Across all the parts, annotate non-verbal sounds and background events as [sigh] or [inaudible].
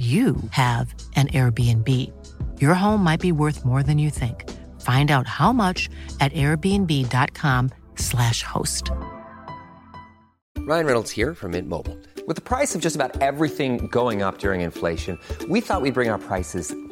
you have an Airbnb. Your home might be worth more than you think. Find out how much at airbnb.com/slash host. Ryan Reynolds here from Mint Mobile. With the price of just about everything going up during inflation, we thought we'd bring our prices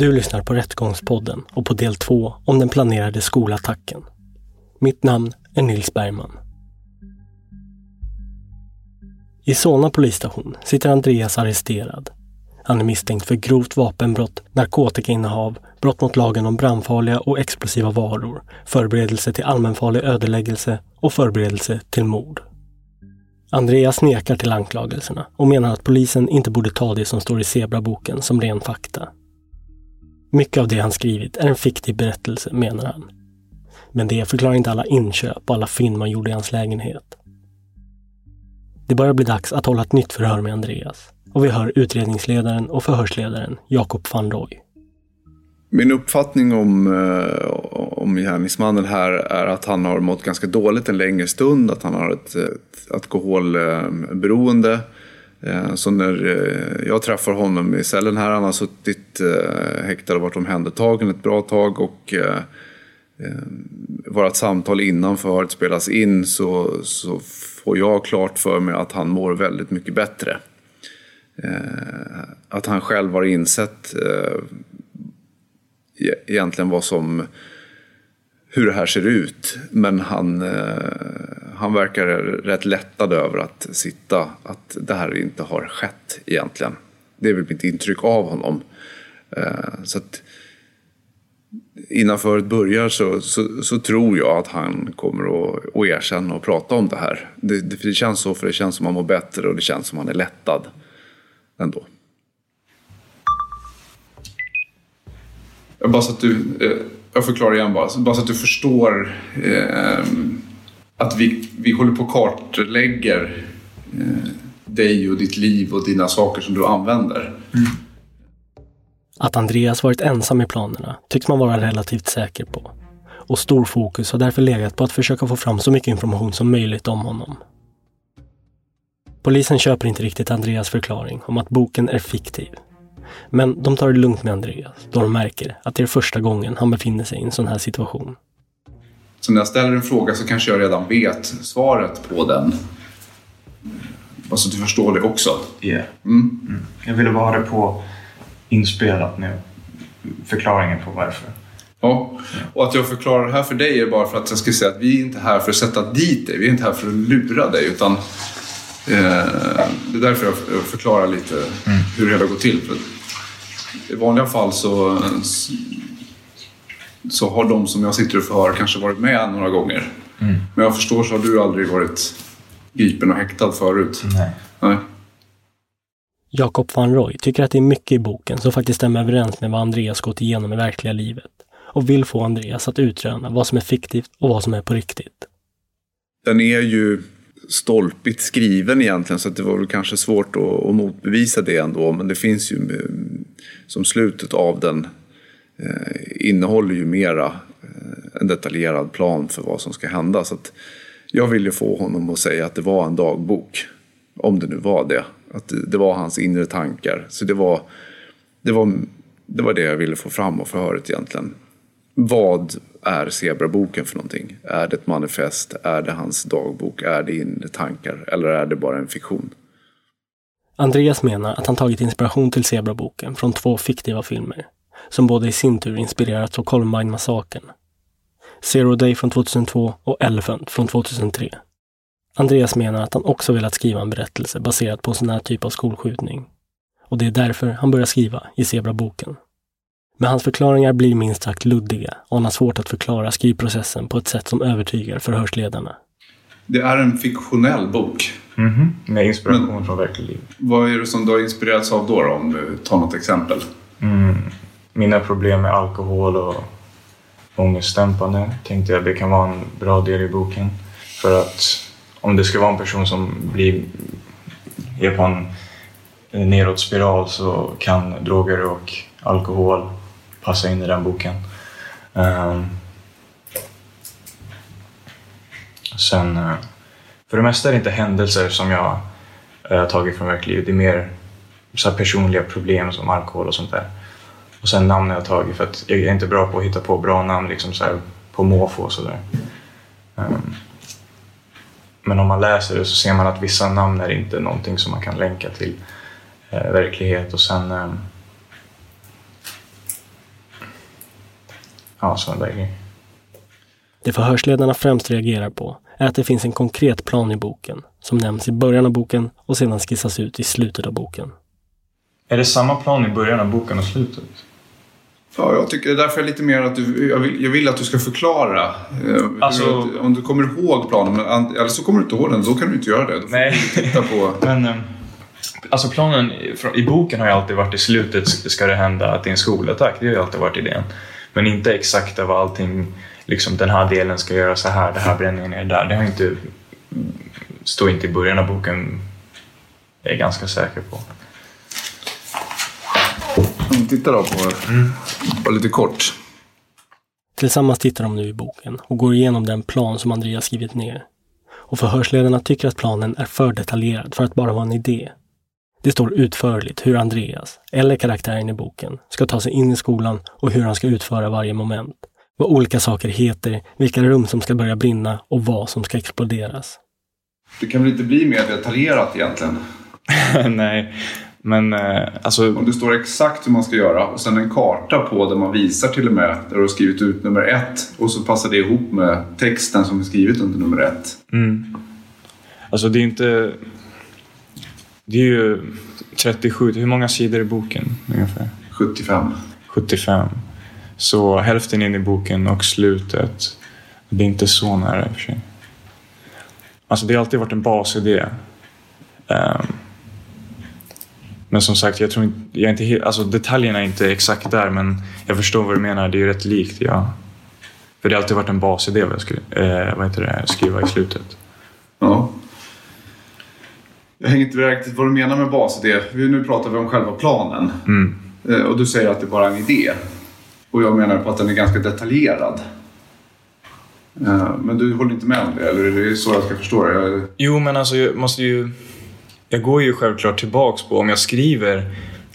Du lyssnar på Rättegångspodden och på del två om den planerade skolattacken. Mitt namn är Nils Bergman. I Solna polisstation sitter Andreas arresterad. Han är misstänkt för grovt vapenbrott, narkotikainnehav, brott mot lagen om brandfarliga och explosiva varor, förberedelse till allmänfarlig ödeläggelse och förberedelse till mord. Andreas nekar till anklagelserna och menar att polisen inte borde ta det som står i Zebraboken som ren fakta. Mycket av det han skrivit är en fiktiv berättelse, menar han. Men det förklarar inte alla inköp och alla fynd man gjorde i hans lägenhet. Det börjar bli dags att hålla ett nytt förhör med Andreas. Och vi hör utredningsledaren och förhörsledaren Jakob van Roy. Min uppfattning om, eh, om gärningsmannen här är att han har mått ganska dåligt en längre stund, att han har ett, ett alkoholberoende. Eh, så när eh, jag träffar honom i cellen här, han har suttit eh, häktad och varit omhändertagen ett bra tag och vårat samtal innan förhöret spelas in så, så får jag klart för mig att han mår väldigt mycket bättre. Att han själv har insett e-, egentligen vad som hur det här ser ut. Men han, eh, han verkar rätt lättad över att sitta, att det här inte har skett egentligen. Det är väl mitt intryck av honom. Eh, så att innan föret börjar så, så, så, tror jag att han kommer att, att erkänna och prata om det här. Det, det, det känns så, för det känns som att han mår bättre och det känns som att han är lättad ändå. Bara så att du, eh, jag förklarar igen bara, bara så att du förstår eh, att vi, vi håller på och kartlägger eh, dig och ditt liv och dina saker som du använder. Mm. Att Andreas varit ensam i planerna tycks man vara relativt säker på. Och stor fokus har därför legat på att försöka få fram så mycket information som möjligt om honom. Polisen köper inte riktigt Andreas förklaring om att boken är fiktiv. Men de tar det lugnt med Andreas då de märker att det är första gången han befinner sig i en sån här situation. Så när jag ställer en fråga så kanske jag redan vet svaret på den. Bara så att du förstår det också. Ja. Yeah. Mm. Mm. Jag ville bara ha det på inspelat nu. Förklaringen på varför. Ja, och att jag förklarar det här för dig är bara för att jag ska säga att vi är inte här för att sätta dit dig. Vi är inte här för att lura dig. Utan eh, det är därför jag förklarar lite mm. hur det hela går till. I vanliga fall så, så har de som jag sitter och förhör kanske varit med några gånger. Mm. Men jag förstår så har du aldrig varit gripen och häktad förut. Nej. Nej. Jakob van Roy tycker att det är mycket i boken som faktiskt stämmer överens med vad Andreas gått igenom i verkliga livet och vill få Andreas att utröna vad som är fiktivt och vad som är på riktigt. Den är ju stolpigt skriven egentligen så det var väl kanske svårt att, att motbevisa det ändå men det finns ju eh, som slutet av den eh, innehåller ju mera eh, en detaljerad plan för vad som ska hända. Så att jag ville få honom att säga att det var en dagbok. Om det nu var det. Att det, det var hans inre tankar. Så det var, det, var, det var det jag ville få fram av förhöret egentligen. Vad är Zebraboken för någonting? Är det ett manifest? Är det hans dagbok? Är det inre tankar? Eller är det bara en fiktion? Andreas menar att han tagit inspiration till Zebraboken från två fiktiva filmer, som båda i sin tur inspirerats av Columbine-massakern. Zero Day från 2002 och Elephant från 2003. Andreas menar att han också velat skriva en berättelse baserad på en sån här typ av skolskjutning. Och det är därför han börjar skriva i Zebraboken. Men hans förklaringar blir minst sagt luddiga och han har svårt att förklara skrivprocessen på ett sätt som övertygar förhörsledarna. Det är en fiktionell bok. Mhm. Med inspiration från verkligt liv. Vad är det som du har inspirerats av då, då om du tar något exempel? Mina problem med alkohol och ångestdämpande tänkte jag det kan vara en bra del i boken. För att om det ska vara en person som blir, är på en nedåt spiral så kan droger och alkohol passa in i den boken. Ehm, sen, eh, för det mesta är det inte händelser som jag eh, har tagit från verkligheten. Det är mer så här personliga problem som alkohol och sånt där. Och sen namn har jag tagit för att jag är inte bra på att hitta på bra namn liksom så här på måfå och sådär. Um, ehm, men om man läser det så ser man att vissa namn är inte någonting som man kan länka till eh, verklighet och sen um, ja, sådana där grejer. Det förhörsledarna främst reagerar på är att det finns en konkret plan i boken, som nämns i början av boken och sedan skissas ut i slutet av boken. Är det samma plan i början av boken och slutet? Ja, jag tycker därför är lite mer att du, jag, vill, jag vill att du ska förklara. eh, hur Alltså- att- om du kommer ihåg planen, eller så kommer du inte ihåg den, då kan du inte göra det. Då får Nej. du titta på... [laughs] Men ehm, alltså planen i boken har ju alltid varit i slutet ska det hända att det är en skolattack. Det har ju alltid varit idén. Men inte exakt vad allting, liksom den här delen ska göra så här, det här bränningen är där. Det har inte, står inte i början av boken. Jag är ganska säker på. Mm, Titta då på, på lite kort. Tillsammans tittar de nu i boken och går igenom den plan som Andreas skrivit ner. Och förhörsledarna tycker att planen är för detaljerad för att bara vara en idé. Det står utförligt hur Andreas, eller karaktären i boken, ska ta sig in i skolan och hur han ska utföra varje moment. Vad olika saker heter, vilka rum som ska börja brinna och vad som ska exploderas. Det kan väl inte bli mer detaljerat egentligen? [laughs] Nej, men eh, alltså... Om det står exakt hur man ska göra och sen en karta på där man visar till och med där du har skrivit ut nummer ett och så passar det ihop med texten som är skrivit under nummer ett. Mm. Alltså det är inte... Det är ju 37, hur många sidor i boken ungefär? 75. 75. Så hälften in i boken och slutet. Det är inte så nära i och för sig. Alltså det har alltid varit en basidé. Ehm, men som sagt, jag tror inte, jag är inte alltså detaljerna är inte exakt där men jag förstår vad du menar. Det är ju rätt likt. Ja. För det har alltid varit en basidé vad jag skri, eh, vad heter det, skriva i slutet. Ja. Jag hänger inte riktigt vad du menar med basidé. Nu pratar vi om själva planen. Mm. Eh, Och du säger att det bara är en idé. Och jag menar på att den är ganska detaljerad. Eh, Men du håller inte med om det, eller är det så jag ska förstå det? Jag- Jo, men alltså jag måste ju... Jag går ju självklart tillbaks på om jag skriver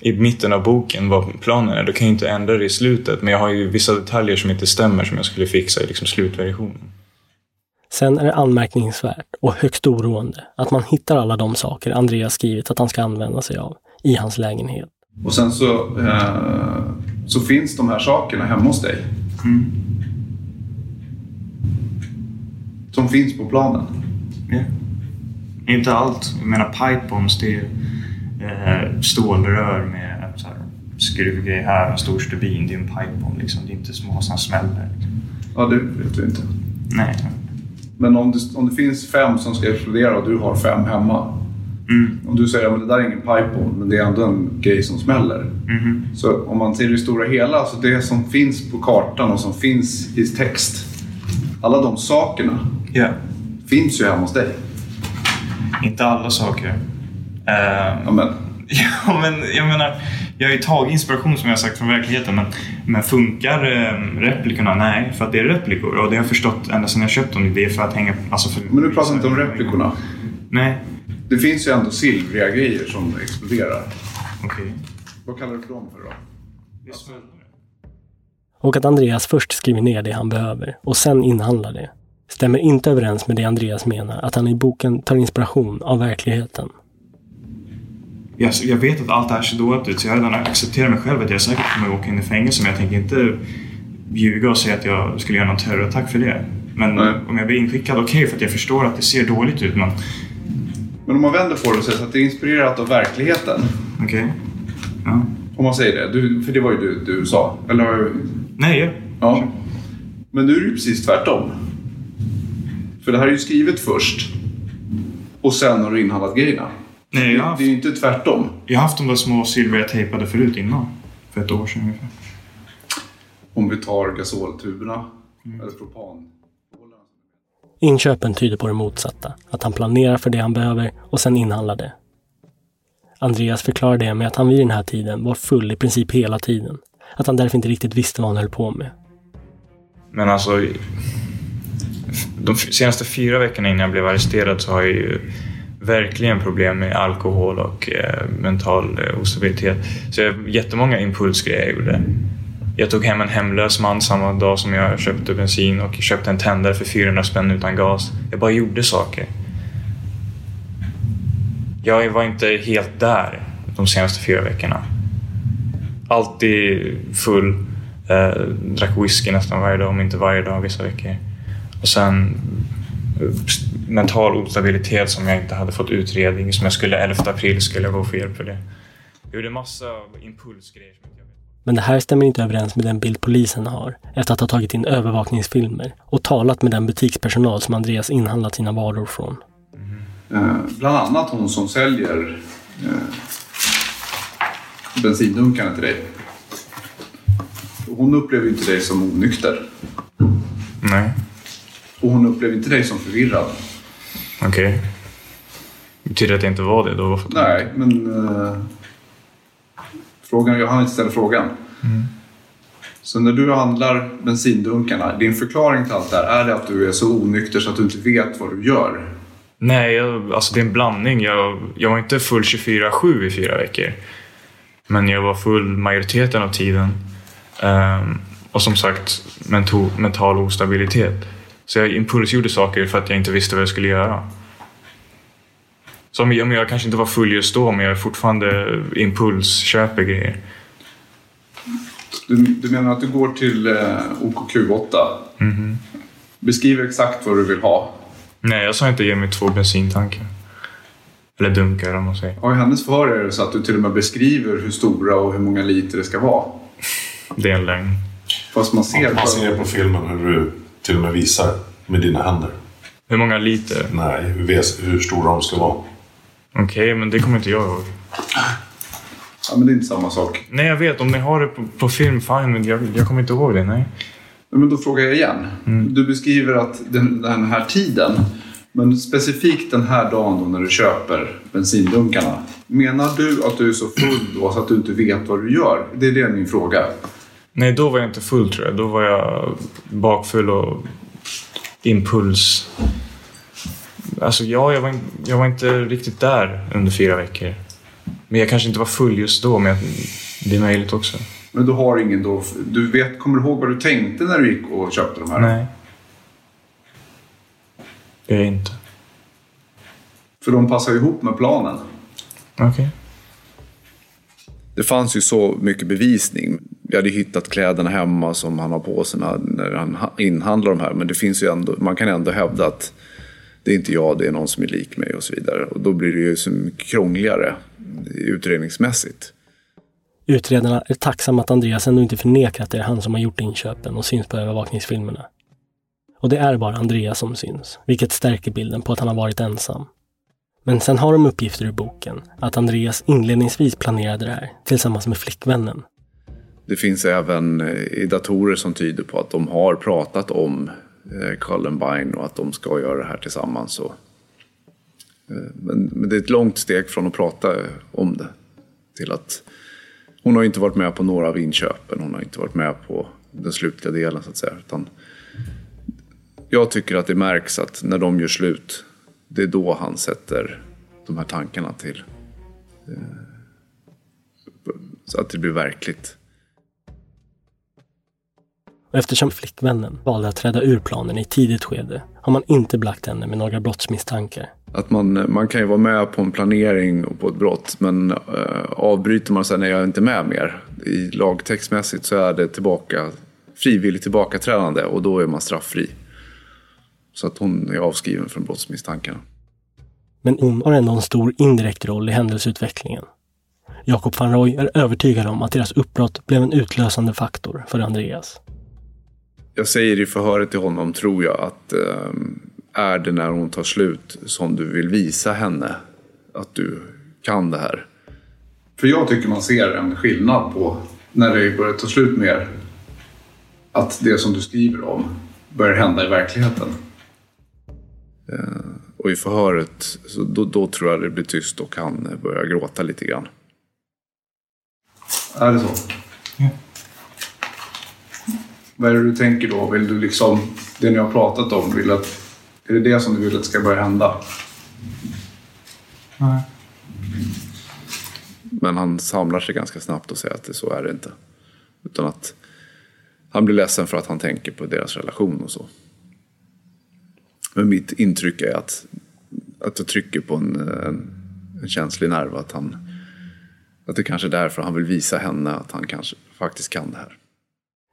i mitten av boken vad planen är, då kan jag inte ändra det i slutet. Men jag har ju vissa detaljer som inte stämmer som jag skulle fixa i liksom slutversionen. Sen är det anmärkningsvärt och högst oroande att man hittar alla de saker Andreas skrivit att han ska använda sig av i hans lägenhet. Och sen så, eh, så finns de här sakerna hemma hos dig. Som finns på planen. Inte allt. Jag menar pipebombs, det är eh, stålrör med så här, skruvgrej här, en stor stubin. Det är en pipebomb liksom. Det är inte små som smäller. Ja, det vet du inte. Nej. Men om det, om det finns fem som ska explodera och du har fem hemma. Mm. Om du säger att det där är ingen pipebomb, men det är ändå en grej som smäller. Mhm. Så om man ser det stora hela, så det som finns på kartan och som finns i text. Alla de sakerna Ja. finns ju hemma hos dig. Inte alla saker. Eh, Ja, men, [laughs] Ja, men jag menar, jag har ju tagit inspiration som jag sagt från verkligheten men, men funkar eh, replikorna? Nej, för att det är replikor och det har jag förstått ända sedan jag köpt dem. Det är för att hänga... Alltså för, Men du pratar inte om replikorna. Nej, Det finns ju ändå silvriga grejer som exploderar. okej. Vad kallar du för dem för då? Och att Andreas först skriver ner det han behöver och sen inhandlar det stämmer inte överens med det Andreas menar att han i boken tar inspiration av verkligheten. Jag, jag vet att allt det här ser dåligt ut så jag har redan accepterat mig själv att jag säkert kommer att åka in i fängelse men jag tänker inte ljuga och säga att jag skulle göra någon terrorattack för det. Men Nej. om jag blir inskickad, okej för att jag förstår att det ser dåligt ut men Men om man vänder på det och säger så att det är inspirerat av verkligheten. okej. Ja. Om man säger det. Du, för det var ju du, du sa. Eller Nej, ja. Ja. Men nu är det ju precis tvärtom. För det här är ju skrivet först. Och sen har du inhandlat grejerna. Nej, jag har, Det haft, är ju inte tvärtom. jag har haft de där små silvriga tejpade förut innan. För ett år sedan ungefär. Om vi tar gasoltuberna. Eller propan. Inköpen tyder på det motsatta, att han planerar för det han behöver och sen inhandlar det. Andreas förklarar det med att han vid den här tiden var full i princip hela tiden. Att han därför inte riktigt visste vad han höll på med. Men alltså, de senaste fyra veckorna innan jag blev arresterad så har jag ju verkligen problem med alkohol och eh, mental eh, ostabilitet. Så jag har jättemånga impulsgrejer jag gjorde. Jag tog hem en hemlös man samma dag som jag köpte bensin och köpte en tändare för 400 spänn utan gas. Jag bara gjorde saker. Jag var inte helt där de senaste fyra veckorna. Alltid full. Eh, drack whisky nästan varje dag, om inte varje dag vissa veckor. Och sen mental ostabilitet som jag inte hade fått utredning. Som jag skulle 11 april skulle jag gå och få hjälp för det. Jag gjorde massa impulsgrejer. Men det här stämmer inte överens med den bild polisen har efter att ha tagit in övervakningsfilmer och talat med den butikspersonal som Andreas inhandlat sina varor från. Eh, bland annat hon som säljer eh, bensindunkarna till dig. Hon upplever inte dig som onykter. Nej, Och hon upplever inte dig som förvirrad. okej. Betyder det att jag inte var det då? Nej, men... Eh, frågan, jag hann inte ställa frågan. Så när du handlar bensindunkarna, din förklaring till allt det här, är det att du är så onykter så att du inte vet vad du gör? Nej, jag, alltså det är en blandning. Jag, jag var inte full 24-7 i fyra veckor. Men jag var full majoriteten av tiden. Ehm, och som sagt, mento, mental ostabilitet. Så jag impulsgjorde saker för att jag inte visste vad jag skulle göra. Så om jag, om jag kanske inte var full just då, men jag är fortfarande impulsköper grejer. Du, du menar att du går till eh, OKQ8, beskriver exakt vad du vill ha. Nej, jag sa inte ge mig två bensintankar. Eller dunkar om man säger. Och i hennes förhör är det så att du till och med beskriver hur stora och hur många liter det ska vara. Det är en lögn. Fast man ser, Man ser på filmen hur du till och med visar med dina händer. Hur många liter? Nej, hur, hur stora de ska vara. Okej, men det kommer inte jag ihåg. Ja, men det är inte samma sak. Nej, jag vet. Om ni har det på, på film, fine. Men jag, jag kommer inte ihåg det. Nej. Men då frågar jag igen. Du beskriver att den, den här tiden, men specifikt den här dagen då när du köper bensindunkarna. Menar du att du är så full då så att du inte vet vad du gör? Det är det min fråga. Nej, då var jag inte full tror jag. Då var jag bakfull och impuls. Alltså ja, jag var, jag var inte riktigt där under fyra veckor. Men jag kanske inte var full just då, men det är möjligt också. Men du har ingen då... Du vet, kommer du ihåg vad du tänkte när du gick och köpte de här? Nej. Det är jag inte. För de passar ihop med planen. Okej. Det fanns ju så mycket bevisning. Vi hade hittat kläderna hemma som han har på sig när, han inhandlar de här. Men det finns ju ändå, man kan ändå hävda att det är inte jag, det är någon som är lik mig och så vidare. Och då blir det ju så mycket krångligare utredningsmässigt. Utredarna är tacksamma att Andreas ändå inte förnekar att det är han som har gjort inköpen och syns på övervakningsfilmerna. Och det är bara Andreas som syns, vilket stärker bilden på att han har varit ensam. Men sen har de uppgifter ur boken att Andreas inledningsvis planerade det här tillsammans med flickvännen. Det finns även eh, i datorer som tyder på att de har pratat om eh, Columbine och att de ska göra det här tillsammans. Eh, men, men det är ett långt steg från att prata om det till att Hon har inte varit med på några av inköpen. Hon har inte varit med på den slutliga delen så att säga. Utan jag tycker att det märks att när de gör slut, det är då han sätter de här tankarna till. eh, Så att det blir verkligt. Och eftersom flickvännen valde att träda ur planen i tidigt skede har man inte belagt henne med några brottsmisstankar. Att man, man kan ju vara med på en planering och på ett brott men eh, avbryter man säger nej jag är inte med mer. I lagtextmässigt så är det tillbaka, frivilligt tillbakaträdande och då är man strafffri. Så att hon är avskriven från brottsmisstankarna. Men hon har ändå en stor indirekt roll i händelseutvecklingen. Jakob van Roy är övertygad om att deras uppbrott blev en utlösande faktor för Andreas. Jag säger i förhöret till honom, tror jag, att eh, är det när hon tar slut som du vill visa henne att du kan det här? För jag tycker man ser en skillnad på när det börjar ta slut med er. Att det som du skriver om börjar hända i verkligheten. Och i förhöret, så då, då tror jag det blir tyst och han börjar gråta lite grann. Är det så? Vad är det du tänker då? Vill du liksom, det ni har pratat om, vill att, är det det som du vill att ska börja hända? Men han samlar sig ganska snabbt och säger att det, så är det inte. Utan att han blir ledsen för att han tänker på deras relation och så. Men mitt intryck är att, att jag trycker på en, en, en känslig nerv. Att, han, att det kanske är därför han vill visa henne att han kanske faktiskt kan det här.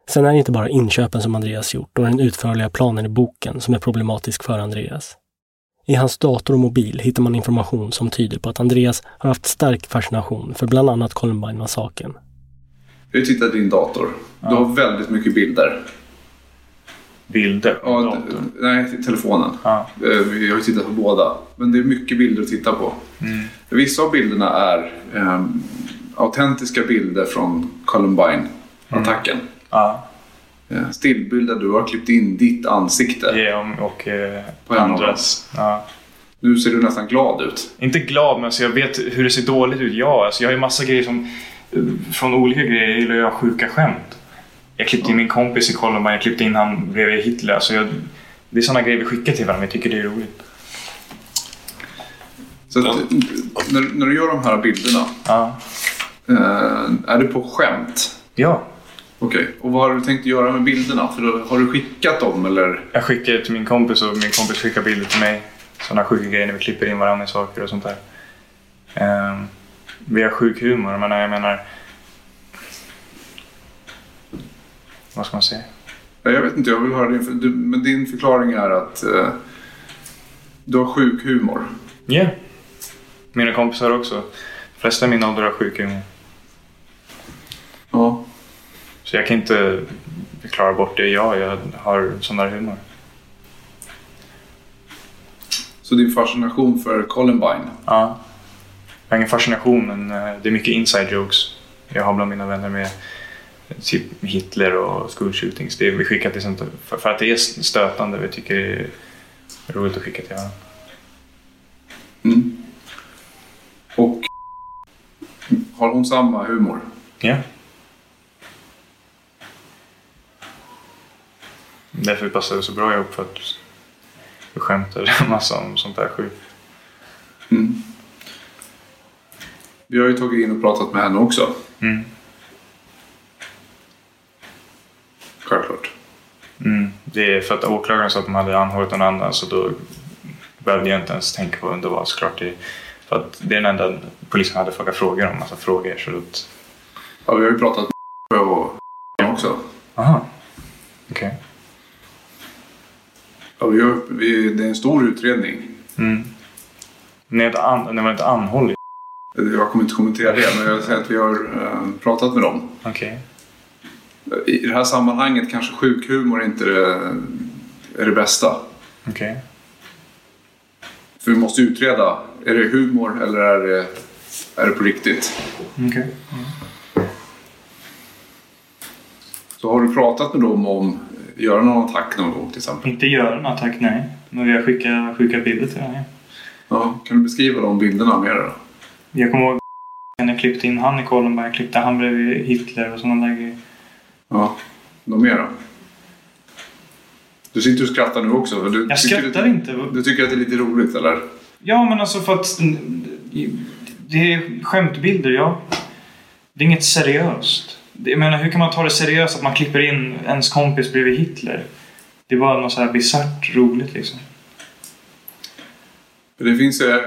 Sen är det inte bara inköpen som Andreas gjort och den utförliga planen i boken som är problematisk för Andreas. I hans dator och mobil hittar man information som tyder på att Andreas har haft stark fascination för bland annat Columbine-massakern. Jag har tittat i din dator. Du har väldigt mycket bilder. Bilder Ja, nej, telefonen. Ja. Eh, Jag har ju tittat på båda. Men det är mycket bilder att titta på. Vissa av bilderna är eh, autentiska bilder från Columbine-attacken. Ja, Eh, stillbilder du har klippt in ditt ansikte. ja, och eh, På andras. Ja. Nu ser du nästan glad ut. Inte glad, men alltså jag vet hur det ser dåligt ut. Ja, alltså jag har ju massa grejer som... eh, Från olika grejer. Jag gillar göra sjuka skämt. Jag klippte in min kompis i Columbine, jag klippte in han bredvid Hitler. Alltså jag, det är sådana grejer vi skickar till varandra. Vi tycker det är roligt. Så att, när, när du gör de här bilderna, Ja. eh, är det på skämt? Ja. Okej, och vad har du tänkt göra med bilderna? För då, har du skickat dem eller? Jag skickar till min kompis och min kompis skickar bilder till mig. Sådana sjuka grejer när vi klipper in varandra i saker och sånt där. Ehm, vi har sjuk humor, men jag menar... Vad ska man säga? Ja, Jag vet inte, jag vill höra din, du, men din förklaring är att eh, du har sjuk humor. Ja. Mina kompisar också. De flesta i min ålder har sjuk humor. Ja. Så jag kan inte förklara bort det. Ja, jag har sån där humor. Så din fascination för Columbine. Ja. Jag har ingen fascination, men eh, det är mycket inside jokes jag har bland mina vänner med Hitler och school shootings. Det vi skickar till sånt för, för att det är stötande. Vi tycker det är roligt att skicka till varandra. Mm. Och har hon samma humor? Ja. Därför passar det så bra ihop för att vi skämtar en massa om sånt där sjukt. Mm. Vi har ju tagit in och pratat med henne också. Mm. Självklart. Mm. Det är för att åklagaren sa att de hade anhållit någon annan så då behövde jag inte ens tänka på vem det var såklart. Det, för att det är den enda polisen hade frågat frågor om, massa frågor. Så att... Ja, vi har ju pratat med och också. Aha. Okej. Ja, vi vi, det är en stor utredning. Mm. Ni har inte, an, ni har inte anhållit? Jag kommer inte kommentera det, men jag säger att vi har eh, pratat med dem. Okej. I det här sammanhanget kanske sjukhumor inte är det, bästa. Okej. För vi måste utreda, är det humor eller är det, är det på riktigt? Okej. Så har du pratat med dem om att göra någon attack någon gång till exempel? Inte göra en attack, nej. Men vi har skickat, skickat bilder till henne. Ja, kan du beskriva de bilderna mer då? Jag kommer ihåg Jag klippte in han i Columbine, klippte han bredvid Hitler och sådana där grejer. Ja, något mer då? Du sitter och skrattar nu också. Du Jag tycker skrattar det, inte. Du tycker att det är lite roligt eller? Ja, men alltså för att det är skämtbilder, ja. Det är inget seriöst. Jag menar, hur kan man ta det seriöst att man klipper in ens kompis bredvid Hitler? Det är bara något så här bisarrt roligt liksom. Det finns eh,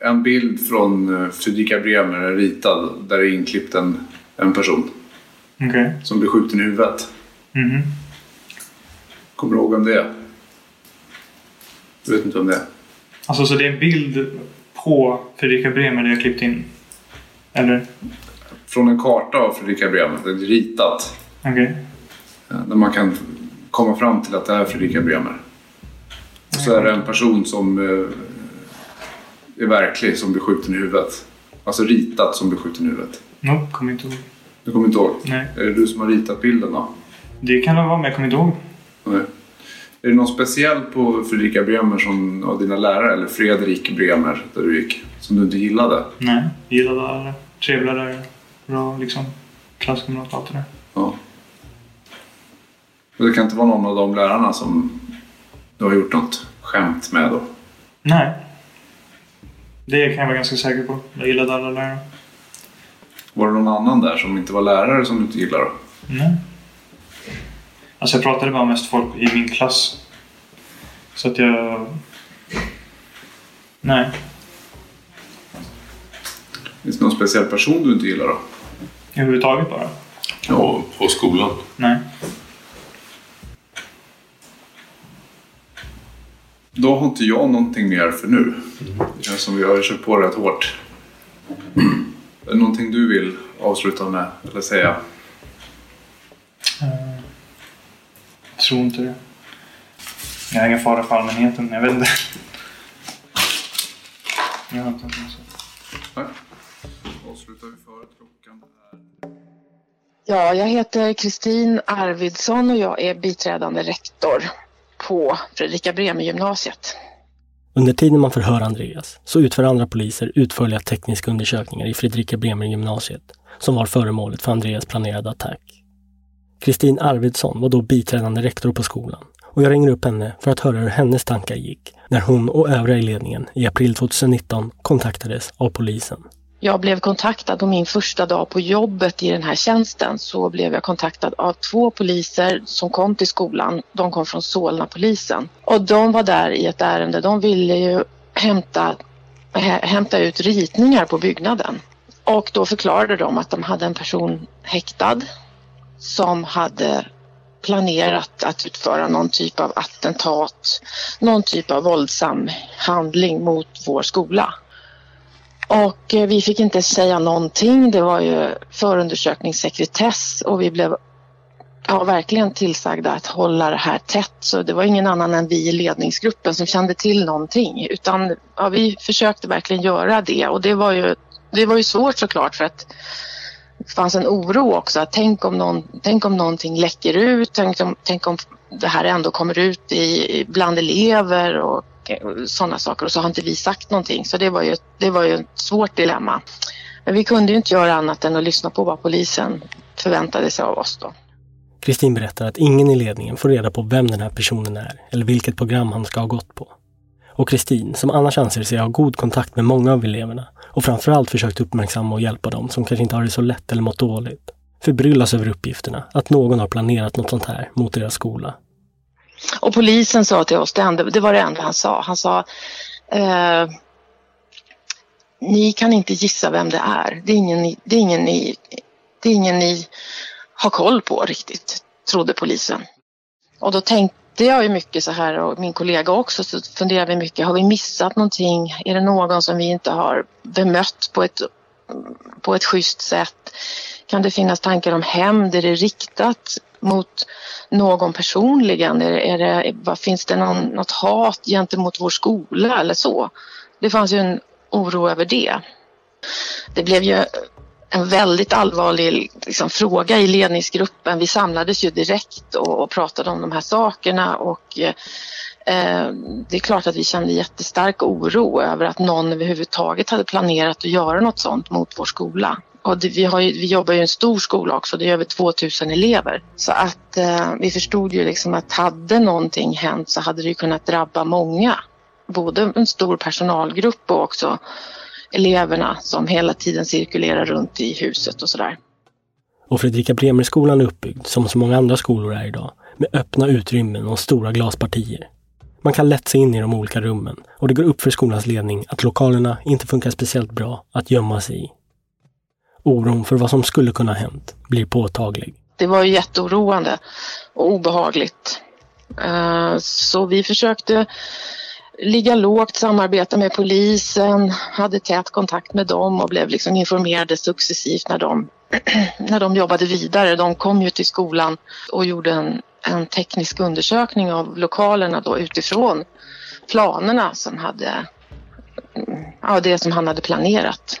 en bild från eh, Fredrika Bremer ritad där det är inklippt en, en person Okej. som blir skjuten i huvudet. Mhm. Kommer du ihåg vem det är? Du vet inte vem det är? Alltså, så det är en bild på Fredrika Bremer där jag klippt in? Eller? Från en karta av Fredrika Bremer. Det är ritat. Okej. eh, Där man kan komma fram till att det är Fredrika Bremer. Och så är det en person som eh, är verklig som blir skjuten i huvudet. Alltså ritat som blir skjuten i huvudet. Nope, kommer inte ihåg. Du kommer inte ihåg? Nej. Är det du som har ritat bilden då? Det kan det vara, men jag kommer inte ihåg. Nej. Är det någon speciell på Fredrika Bremer som, av dina lärare, eller Fredrik Bremer, där du gick, som du inte gillade? Nej, gillade alla. Trevliga lärare. Bra liksom. Klasskamrat och allt det där. Ja. Men det kan inte vara någon av de lärarna som du har gjort något skämt med då? Nej. Det kan jag vara ganska säker på. Jag gillade alla lärare. Var det någon annan där som inte var lärare som du inte gillade? Nej. Alltså jag pratade bara mest folk i min klass. Så att jag... Nej. Finns det någon speciell person du inte gillar då? Överhuvudtaget bara. Ja, på skolan. Nej. Då har inte jag någonting mer för nu. Det känns som vi har kört på rätt hårt. Är det någonting du vill avsluta med eller säga? Eh, Jag tror inte det. Jag har ingen fara för allmänheten. Jag vet inte. Jag har inte Nej. Avslutar vi för klockan är... Ja, jag heter Kristin Arvidsson och jag är biträdande rektor på Fredrika Bremer-gymnasiet. Under tiden man förhör Andreas så utför andra poliser utförliga tekniska undersökningar i Fredrika Bremer gymnasiet som var föremålet för Andreas planerade attack. Kristin Arvidsson var då biträdande rektor på skolan och jag ringer upp henne för att höra hur hennes tankar gick när hon och övriga i ledningen i april 2019 kontaktades av polisen. Jag blev kontaktad på min första dag på jobbet i den här tjänsten så blev jag kontaktad av två poliser som kom till skolan. De kom från Solna polisen och de var där i ett ärende. De ville ju hämta, hämta ut ritningar på byggnaden och då förklarade de att de hade en person häktad som hade planerat att utföra någon typ av attentat, någon typ av våldsam handling mot vår skola. Och eh, vi fick inte säga någonting. Det var ju förundersökningssekretess och vi blev ja, verkligen tillsagda att hålla det här tätt. Så det var ingen annan än vi i ledningsgruppen som kände till någonting. Utan ja, vi försökte verkligen göra det och det var ju, det var ju svårt såklart för att det fanns en oro också. Att tänk, om någon, tänk om någonting läcker ut, tänk om, tänk om det här ändå kommer ut i, bland elever och Eh, sådana saker och så har inte vi sagt någonting. Så det var ju, det var ju ett svårt dilemma. Men vi kunde ju inte göra annat än att lyssna på vad polisen förväntade sig av oss då. Kristin berättar att ingen i ledningen får reda på vem den här personen är eller vilket program han ska ha gått på. Och Kristin, som annars anser sig ha god kontakt med många av eleverna och framförallt försökt uppmärksamma och hjälpa dem som kanske inte har det så lätt eller mått dåligt, förbryllas över uppgifterna att någon har planerat något sånt här mot deras skola. Och polisen sa till oss, det, enda, det var det enda han sa, han sa eh, ni kan inte gissa vem det är. Det är ingen, ni- det är ingen, ni, det är ingen ni har koll på riktigt, trodde polisen. Och då tänkte jag ju mycket så här och min kollega också så funderade vi mycket, har vi missat någonting? Är det någon som vi inte har bemött på ett, på ett schysst sätt? Kan det finnas tankar om hämnd? Är det riktat mot någon personligen? Är, är det, vad, finns det någon, något hat gentemot vår skola eller så? Det fanns ju en oro över det. Det blev ju en väldigt allvarlig liksom, fråga i ledningsgruppen. Vi samlades ju direkt och, och pratade om de här sakerna och Eh, det är klart att vi kände jättestark oro över att någon överhuvudtaget hade planerat att göra något sånt mot vår skola. Och det, vi, har ju, vi jobbar ju i en stor skola också, det är över 2000 elever. Så att eh, vi förstod ju liksom att hade någonting hänt så hade det ju kunnat drabba många. Både en stor personalgrupp och också eleverna som hela tiden cirkulerar runt i huset och sådär. Och Fredrika Bremer-skolan är uppbyggd, som så många andra skolor är idag, med öppna utrymmen och stora glaspartier. Man kan lätt se in i de olika rummen och det går upp för skolans ledning att lokalerna inte funkar speciellt bra att gömma sig i. Oron för vad som skulle kunna ha hänt blir påtaglig. Det var jätteoroande och obehagligt. Eh, så vi försökte ligga lågt, samarbeta med polisen, hade tät kontakt med dem och blev liksom informerade successivt när de, [clears throat] när de jobbade vidare. De kom ju till skolan och gjorde en, en teknisk undersökning av lokalerna då utifrån planerna som hade, ja det som han hade planerat.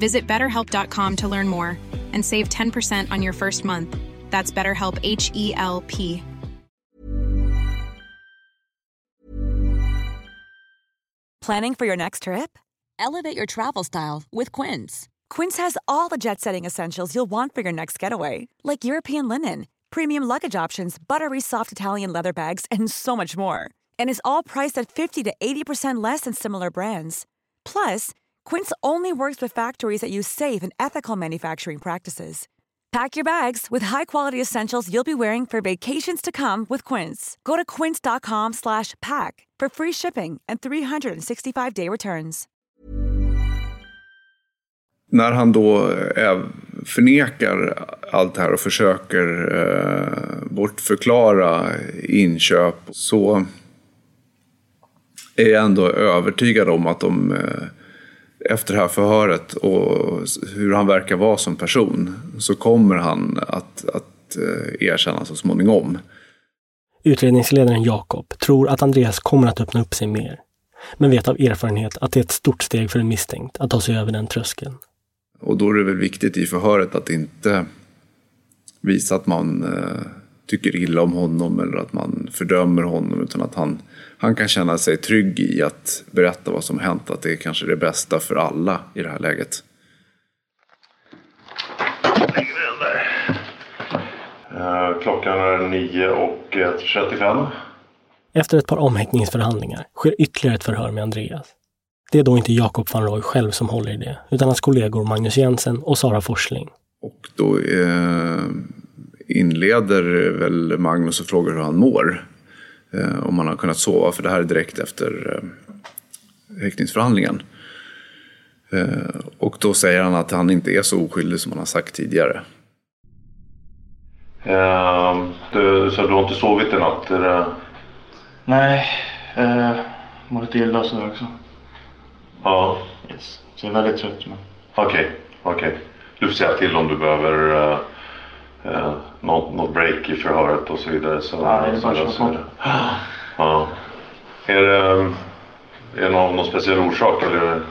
Visit betterhelp.com to learn more and save 10% on your first month. That's BetterHelp H E L P. Planning for your next trip? Elevate your travel style with Quince. Quince has all the jet setting essentials you'll want for your next getaway, like European linen, premium luggage options, buttery soft Italian leather bags, and so much more. And is all priced at 50 to 80% less than similar brands. Plus, Quince only works with factories that use safe and ethical manufacturing practices. Pack your bags with high-quality essentials you'll be wearing for vacations to come with Quince. Go to quince.com/pack for free shipping and 365-day returns. När han då eh, förnekar allt det här och försöker eh, bortförklara inköp så är jag ändå övertygad om att de eh, efter det här förhöret och hur han verkar vara som person så kommer han att, att eh, erkänna så småningom. Utredningsledaren Jakob tror att Andreas kommer att öppna upp sig mer, men vet av erfarenhet att det är ett stort steg för en misstänkt att ta sig över den tröskeln. Och då är det väl viktigt i förhöret att inte visa att man eh, tycker illa om honom eller att man fördömer honom utan att han, han kan känna sig trygg i att berätta vad som hänt. Att det är kanske det bästa för alla i det här läget. Eh, Klockan är 9 och eh, 35. Efter ett par omhäktningsförhandlingar sker ytterligare ett förhör med Andreas. Det är då inte Jakob van Roy själv som håller i det, utan hans kollegor Magnus Jensen och Sara Forsling. Och då eh, inleder väl Magnus och frågar hur han mår. Eh, om han har kunnat sova, för det här är direkt efter eh, häktningsförhandlingen. Eh, och då säger han att han inte är så oskyldig som han har sagt tidigare. Eh, du, så du har inte sovit i natt? Är det... Nej, mår lite illa så också. Ja. Yes. Så jag är väldigt trött. Men... Okej, okej. Du får säga till om du behöver uh, uh, något, något break i förhöret och så vidare. Så, Ja, det är så bara så. Ja. Är det, Är det någon, någon speciell orsak eller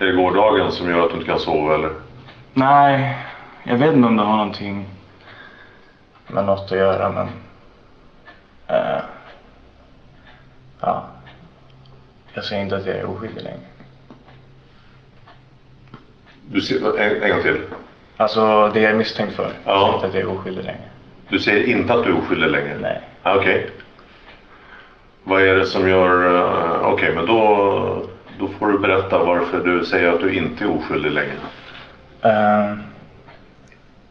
är det gårdagen som gör att du inte kan sova eller? Nej, jag vet inte om det har någonting med något att göra men... eh, ja. Jag säger inte att jag är oskyldig längre. Du ser, en, en gång till. Alltså det jag är misstänkt för. Jag Ja. säger inte att jag är oskyldig längre. Du säger inte att du är oskyldig längre? Nej. Ah, Okej. Vad är det som gör... eh, Okej, men då, då får du berätta varför du säger att du inte är oskyldig längre. Uh,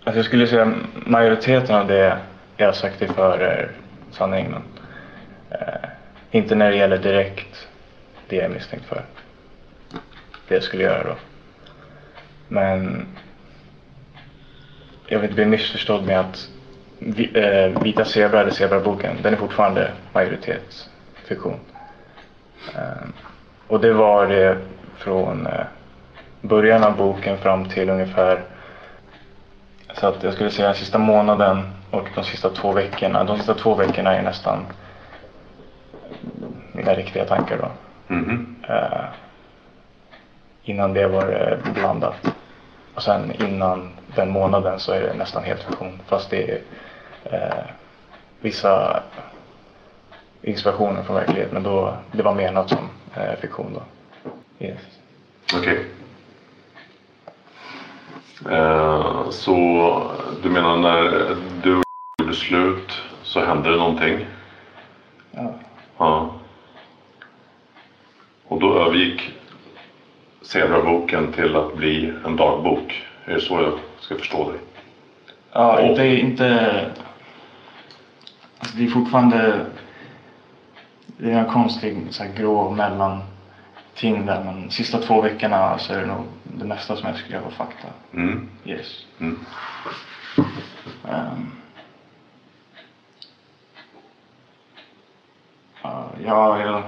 alltså jag skulle säga majoriteten av det jag har sagt för är sanning. Men, eh, inte när det gäller direkt det jag är misstänkt för. Det jag skulle göra då. Men jag vill inte bli missförstådd med att vi, eh, Vita Zebra eller Zebraboken, den är fortfarande majoritetsfiktion. Eh, och det var det från eh, början av boken fram till ungefär så att jag skulle säga den sista månaden och de sista två veckorna. De sista två veckorna är nästan mina riktiga tankar då. Mhm. Eh, innan det var det blandat. Och sen innan den månaden så är det nästan helt fiktion. Fast det är eh, vissa inspirationer från verkligheten. Men då, det var menat som eh, fiktion då. Yes. Okej. Eh, så du menar när du och [laughs] gjorde slut så hände det någonting? Ja. Ja. Och då övergick Zebraboken till att bli en dagbok. Är det så jag ska förstå dig? Ja, Och- inte... inte alltså det är fortfarande... Det är en konstig så här, grå mellanting där. Men sista två veckorna så är det nog det mesta som jag skrev var fakta. Mm. Yes. Mm. Ehm. Ja, ja, ja.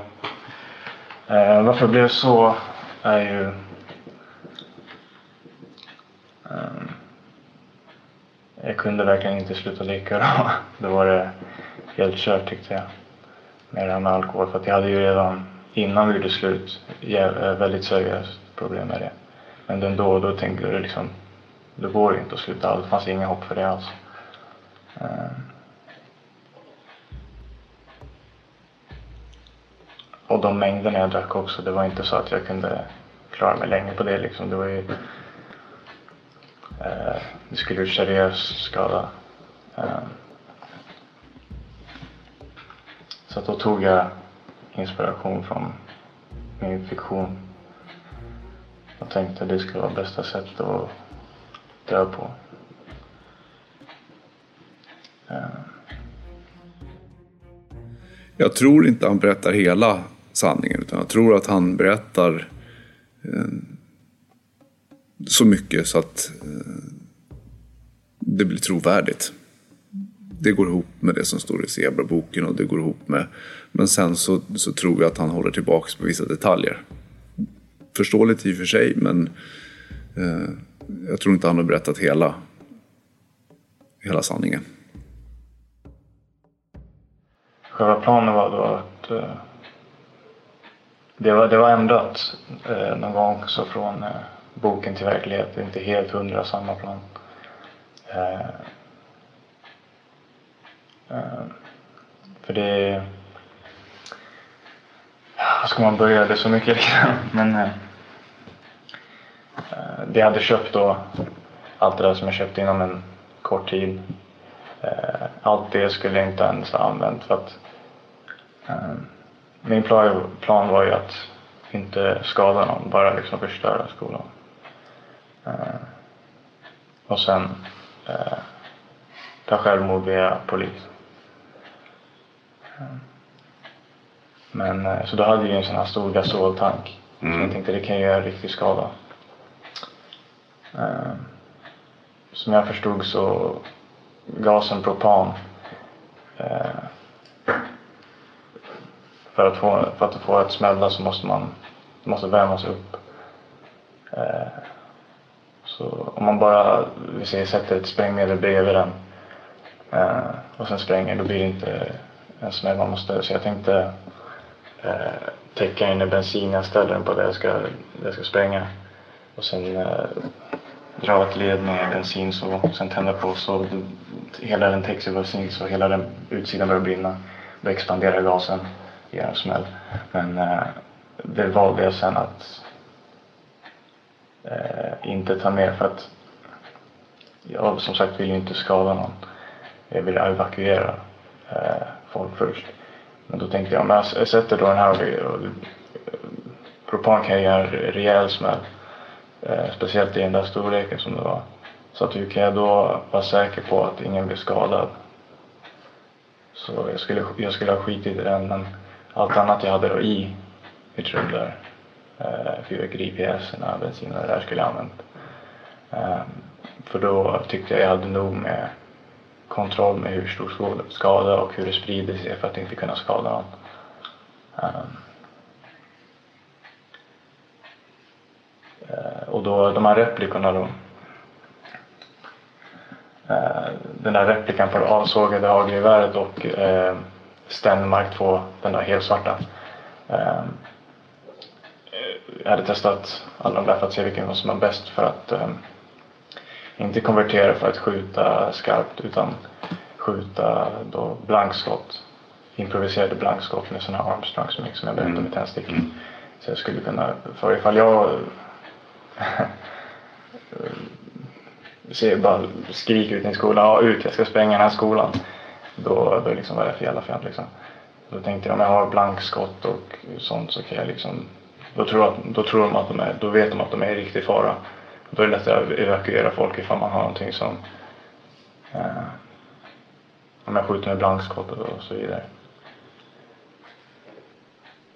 Eh, varför det blev så är ju... Um, jag kunde verkligen inte sluta dricka då. [laughs] Då var det helt kört tyckte jag. Med det här med alkohol. För att jag hade ju redan innan vi gjorde slut eh, väldigt seriöst problem med det. Men den då, då tänkte jag liksom, då går det inte att sluta. Det fanns inga hopp för det alls. Um, Och de mängderna jag drack också, det var inte så att jag kunde klara mig länge på det liksom. Det var ju... Eh, det skulle ju seriös skada. Eh, så att då tog jag inspiration från min fiktion. Och tänkte att det skulle vara bästa sättet att dö på. Eh. Jag tror inte han berättar hela sanningen utan jag tror att han berättar eh, så mycket så att eh, det blir trovärdigt. Det går ihop med det som står i Zebra-boken och det går ihop med... Men sen så, så tror jag att han håller tillbaks på vissa detaljer. Förståeligt i och för sig men eh, jag tror inte han har berättat hela, hela sanningen. Själva planen var då att eh, det, var, det var ändrat eh, någon gång också från eh, boken till verklighet. Det är inte helt hundra samma plan. Eh, eh, för det... Var ska man börja? Det är så mycket liksom. Men eh, eh, det jag hade köpt då, allt det där som jag köpte inom en kort tid. Eh, allt det skulle jag inte ens ha använt för att eh, min plan, plan var ju att inte skada någon, bara liksom förstöra skolan. Eh, och sen eh, ta självmord via polis. Men eh, så då hade jag en sån här stor gasoltank. Så jag tänkte det kan ju göra riktig skada. Eh, som jag förstod så gasen propan eh, för att få, för att få ett smälla så måste man det måste värmas upp. Eh, så om man bara vi säger, sätter ett sprängmedel bredvid den eh, och sen spränger då blir det inte en smäll man måste. Så jag tänkte eh, täcka in i bensin. Jag ställer den på det jag ska, där jag ska spränga. Och sen eh, dra ett led med bensin så sen tända på så hela den täcks i bensin så hela den utsidan börjar brinna. Då expanderar gasen, ge en smäll. Men eh, det valde jag sen att eh, inte ta med för att jag som sagt vill ju inte skada någon. Jag vill evakuera eh, folk först. Men då tänkte jag om jag sätter då den här och, och propan kan ge en rejäl smäll. Eh, speciellt i den där storleken som det var. Så att hur kan jag då vara säker på att ingen blir skadad? Så jag skulle, jag skulle ha skitit i den men allt annat jag hade då i mitt rum där. Eh, fyrverkeripjäserna, bensinen och det där skulle jag använt. Eh, för då tyckte jag jag hade nog med kontroll med hur stor skada och hur det sprider sig för att inte kunna skada någon. Ehm, eh, och då de här replikorna då. Eh, den där replikan på det avsågade hagelgeväret och eh, Stenmark 2, den där helsvarta. Uh, jag hade testat alla de där för att se vilken som var bäst för att um, inte konvertera för att skjuta skarpt utan skjuta då blankskott. Improviserade blankskott med sådana Armstrongs mix som jag berättade mm. med tändstickor. Mm. Så jag skulle kunna, för ifall jag [laughs] ser bara skriker ut i skolan, ja ut jag ska spränga den här skolan. Då, då liksom var det för jävla fel liksom. Då tänkte jag om jag har blankskott och sånt så kan jag liksom, då tror, att, då tror de att de är, då vet de att de är i riktig fara. Då är det lättare att evakuera folk ifall man har någonting som eh, om jag skjuter med blankskott och så vidare.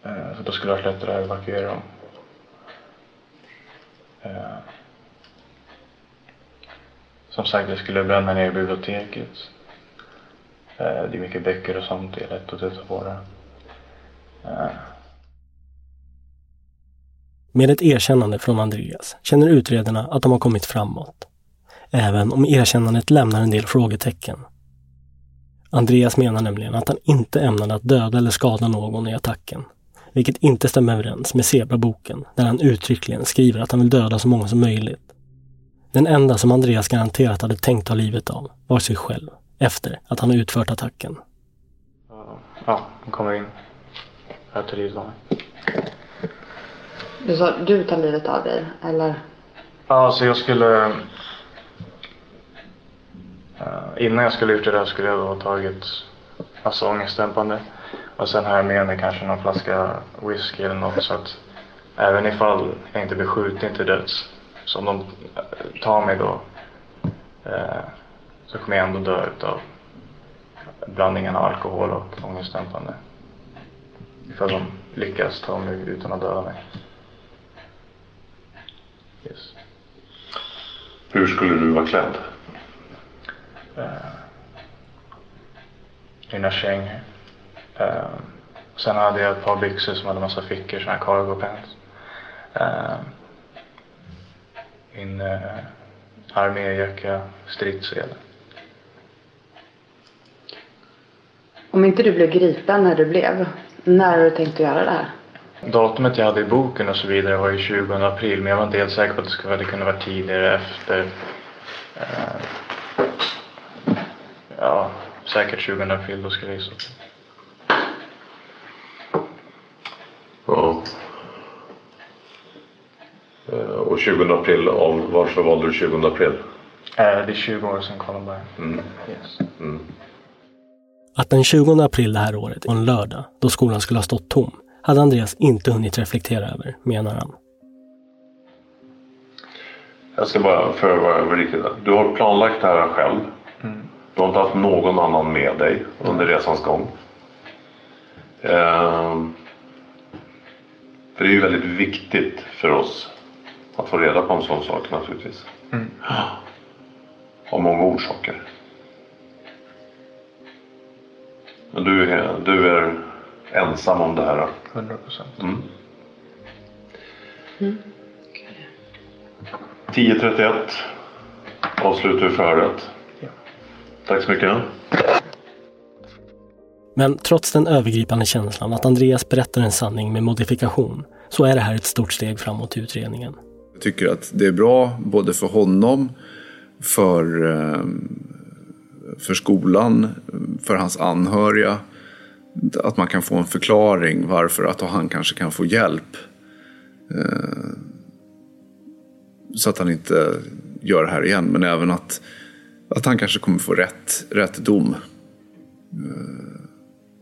Eh, så då skulle det vara lättare att evakuera dem. Eh, som sagt, jag skulle bränna ner biblioteket. Eh, det är mycket böcker och sånt, det är lätt att titta på det. Eh. Med ett erkännande från Andreas känner utredarna att de har kommit framåt. Även om erkännandet lämnar en del frågetecken. Andreas menar nämligen att han inte ämnade att döda eller skada någon i attacken. Vilket inte stämmer överens med Zebra-boken där han uttryckligen skriver att han vill döda så många som möjligt. Den enda som Andreas garanterat hade tänkt ta livet av var sig själv efter att han utfört attacken. Ja, han kommer in. Jag tar livet av mig. Du sa du tar livet av dig, eller? Ja, alltså jag skulle... Uh, innan jag skulle gjort det där skulle jag ha tagit alltså ångestdämpande. Och sen har jag med mig kanske någon flaska whisky eller något så att även ifall jag inte blir skjuten till döds, så om de tar mig då uh, så kommer jag ändå dö utav blandningen av alkohol och ångestdämpande. Ifall de lyckas ta mig utan att döda mig. Yes. Hur skulle du vara klädd? Uh, mina kängor. Uh, sen hade jag ett par byxor som hade massa fickor, såna här cargo pants. Uh, min uh, arméjacka, stridssele. Om inte du blev gripen när du blev, när har du tänkt att göra det här? Datumet jag hade i boken och så vidare var ju 20 april men jag var inte helt säker på att det skulle kunna vara tidigare efter. Eh, ja, säkert 20 april då skulle jag gissa. Ja. Eh, och 20 april, av, varför valde du 20 april? Eh, det är 20 år sedan Columbine. Mm. Yes. Mm. Att den 20 april det här året var en lördag, då skolan skulle ha stått tom, hade Andreas inte hunnit reflektera över, menar han. Jag ska bara för att vara riktigt Du har planlagt det här själv. Mm. Du har inte haft någon annan med dig under resans gång. Ehm, för det är ju väldigt viktigt för oss att få reda på en sån sak naturligtvis. Mm. Av många orsaker. Men du är, du är ensam om det här? 100 procent. Mm. Mm. 10.31 avslutar vi förhöret. Ja. Tack så mycket. Men trots den övergripande känslan att Andreas berättar en sanning med modifikation så är det här ett stort steg framåt i utredningen. Jag tycker att det är bra både för honom, för, eh, för skolan, för hans anhöriga. Att man kan få en förklaring varför att han kanske kan få hjälp. Eh, så att han inte gör det här igen. Men även att, att han kanske kommer få rätt, rätt dom. Eh,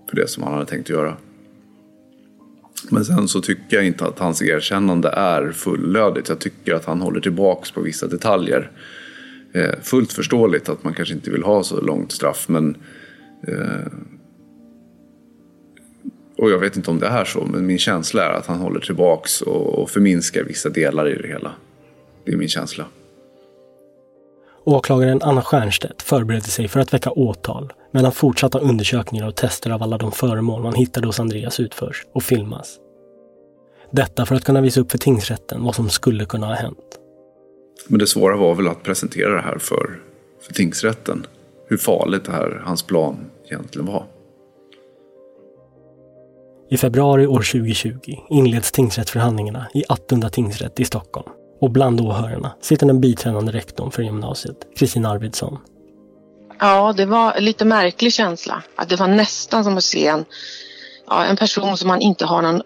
för det som han hade tänkt göra. Men sen så tycker jag inte att hans erkännande är fullödigt. Jag tycker att han håller tillbaks på vissa detaljer. Eh, fullt förståeligt att man kanske inte vill ha så långt straff men eh, och jag vet inte om det är så, men min känsla är att han håller tillbaks och, och förminskar vissa delar i det hela. Det är min känsla. Åklagaren Anna Stiernstedt förberedde sig för att väcka åtal medan fortsatta undersökningar och tester av alla de föremål man hittade hos Andreas utförs och filmas. Detta för att kunna visa upp för tingsrätten vad som skulle kunna ha hänt. Men det svåra var väl att presentera det här för, för tingsrätten. Hur farligt det här, hans plan egentligen var. I februari år 2020 inleds tingsrättsförhandlingarna i Attunda tingsrätt i Stockholm. Och bland åhörarna sitter den biträdande rektorn för gymnasiet, Kristina Arvidsson. Ja, det var en lite märklig känsla. Att det var nästan som att se en, ja, en person som man inte har någon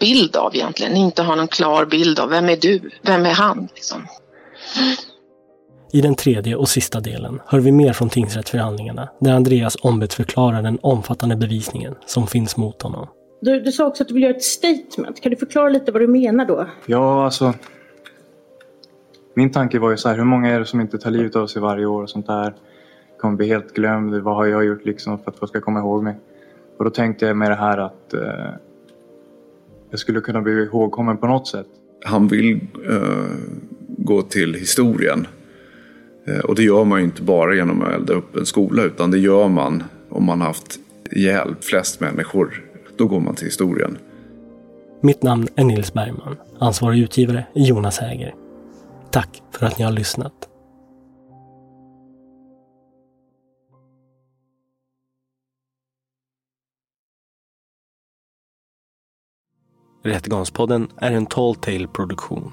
bild av egentligen. Inte har någon klar bild av. Vem är du? Vem är han? Liksom. I den tredje och sista delen hör vi mer från tingsrättsförhandlingarna där Andreas ombudsförklarar den omfattande bevisningen som finns mot honom. Du, du sa också att du vill göra ett statement. Kan du förklara lite vad du menar då? Ja, alltså. Min tanke var ju så här, hur många är det som inte tar livet av sig varje år och sånt där? Kommer bli helt glömd. Vad har jag gjort liksom för att folk ska komma ihåg mig? Och då tänkte jag med det här att eh, jag skulle kunna bli ihågkommen på något sätt. Han vill eh, gå till historien. Eh, och det gör man ju inte bara genom att elda upp en skola utan det gör man om man haft ihjäl flest människor. Då går man till historien. Mitt namn är Nils Bergman. Ansvarig utgivare är Jonas Häger. Tack för att ni har lyssnat. Rättegångspodden är en Tall Tale produktion.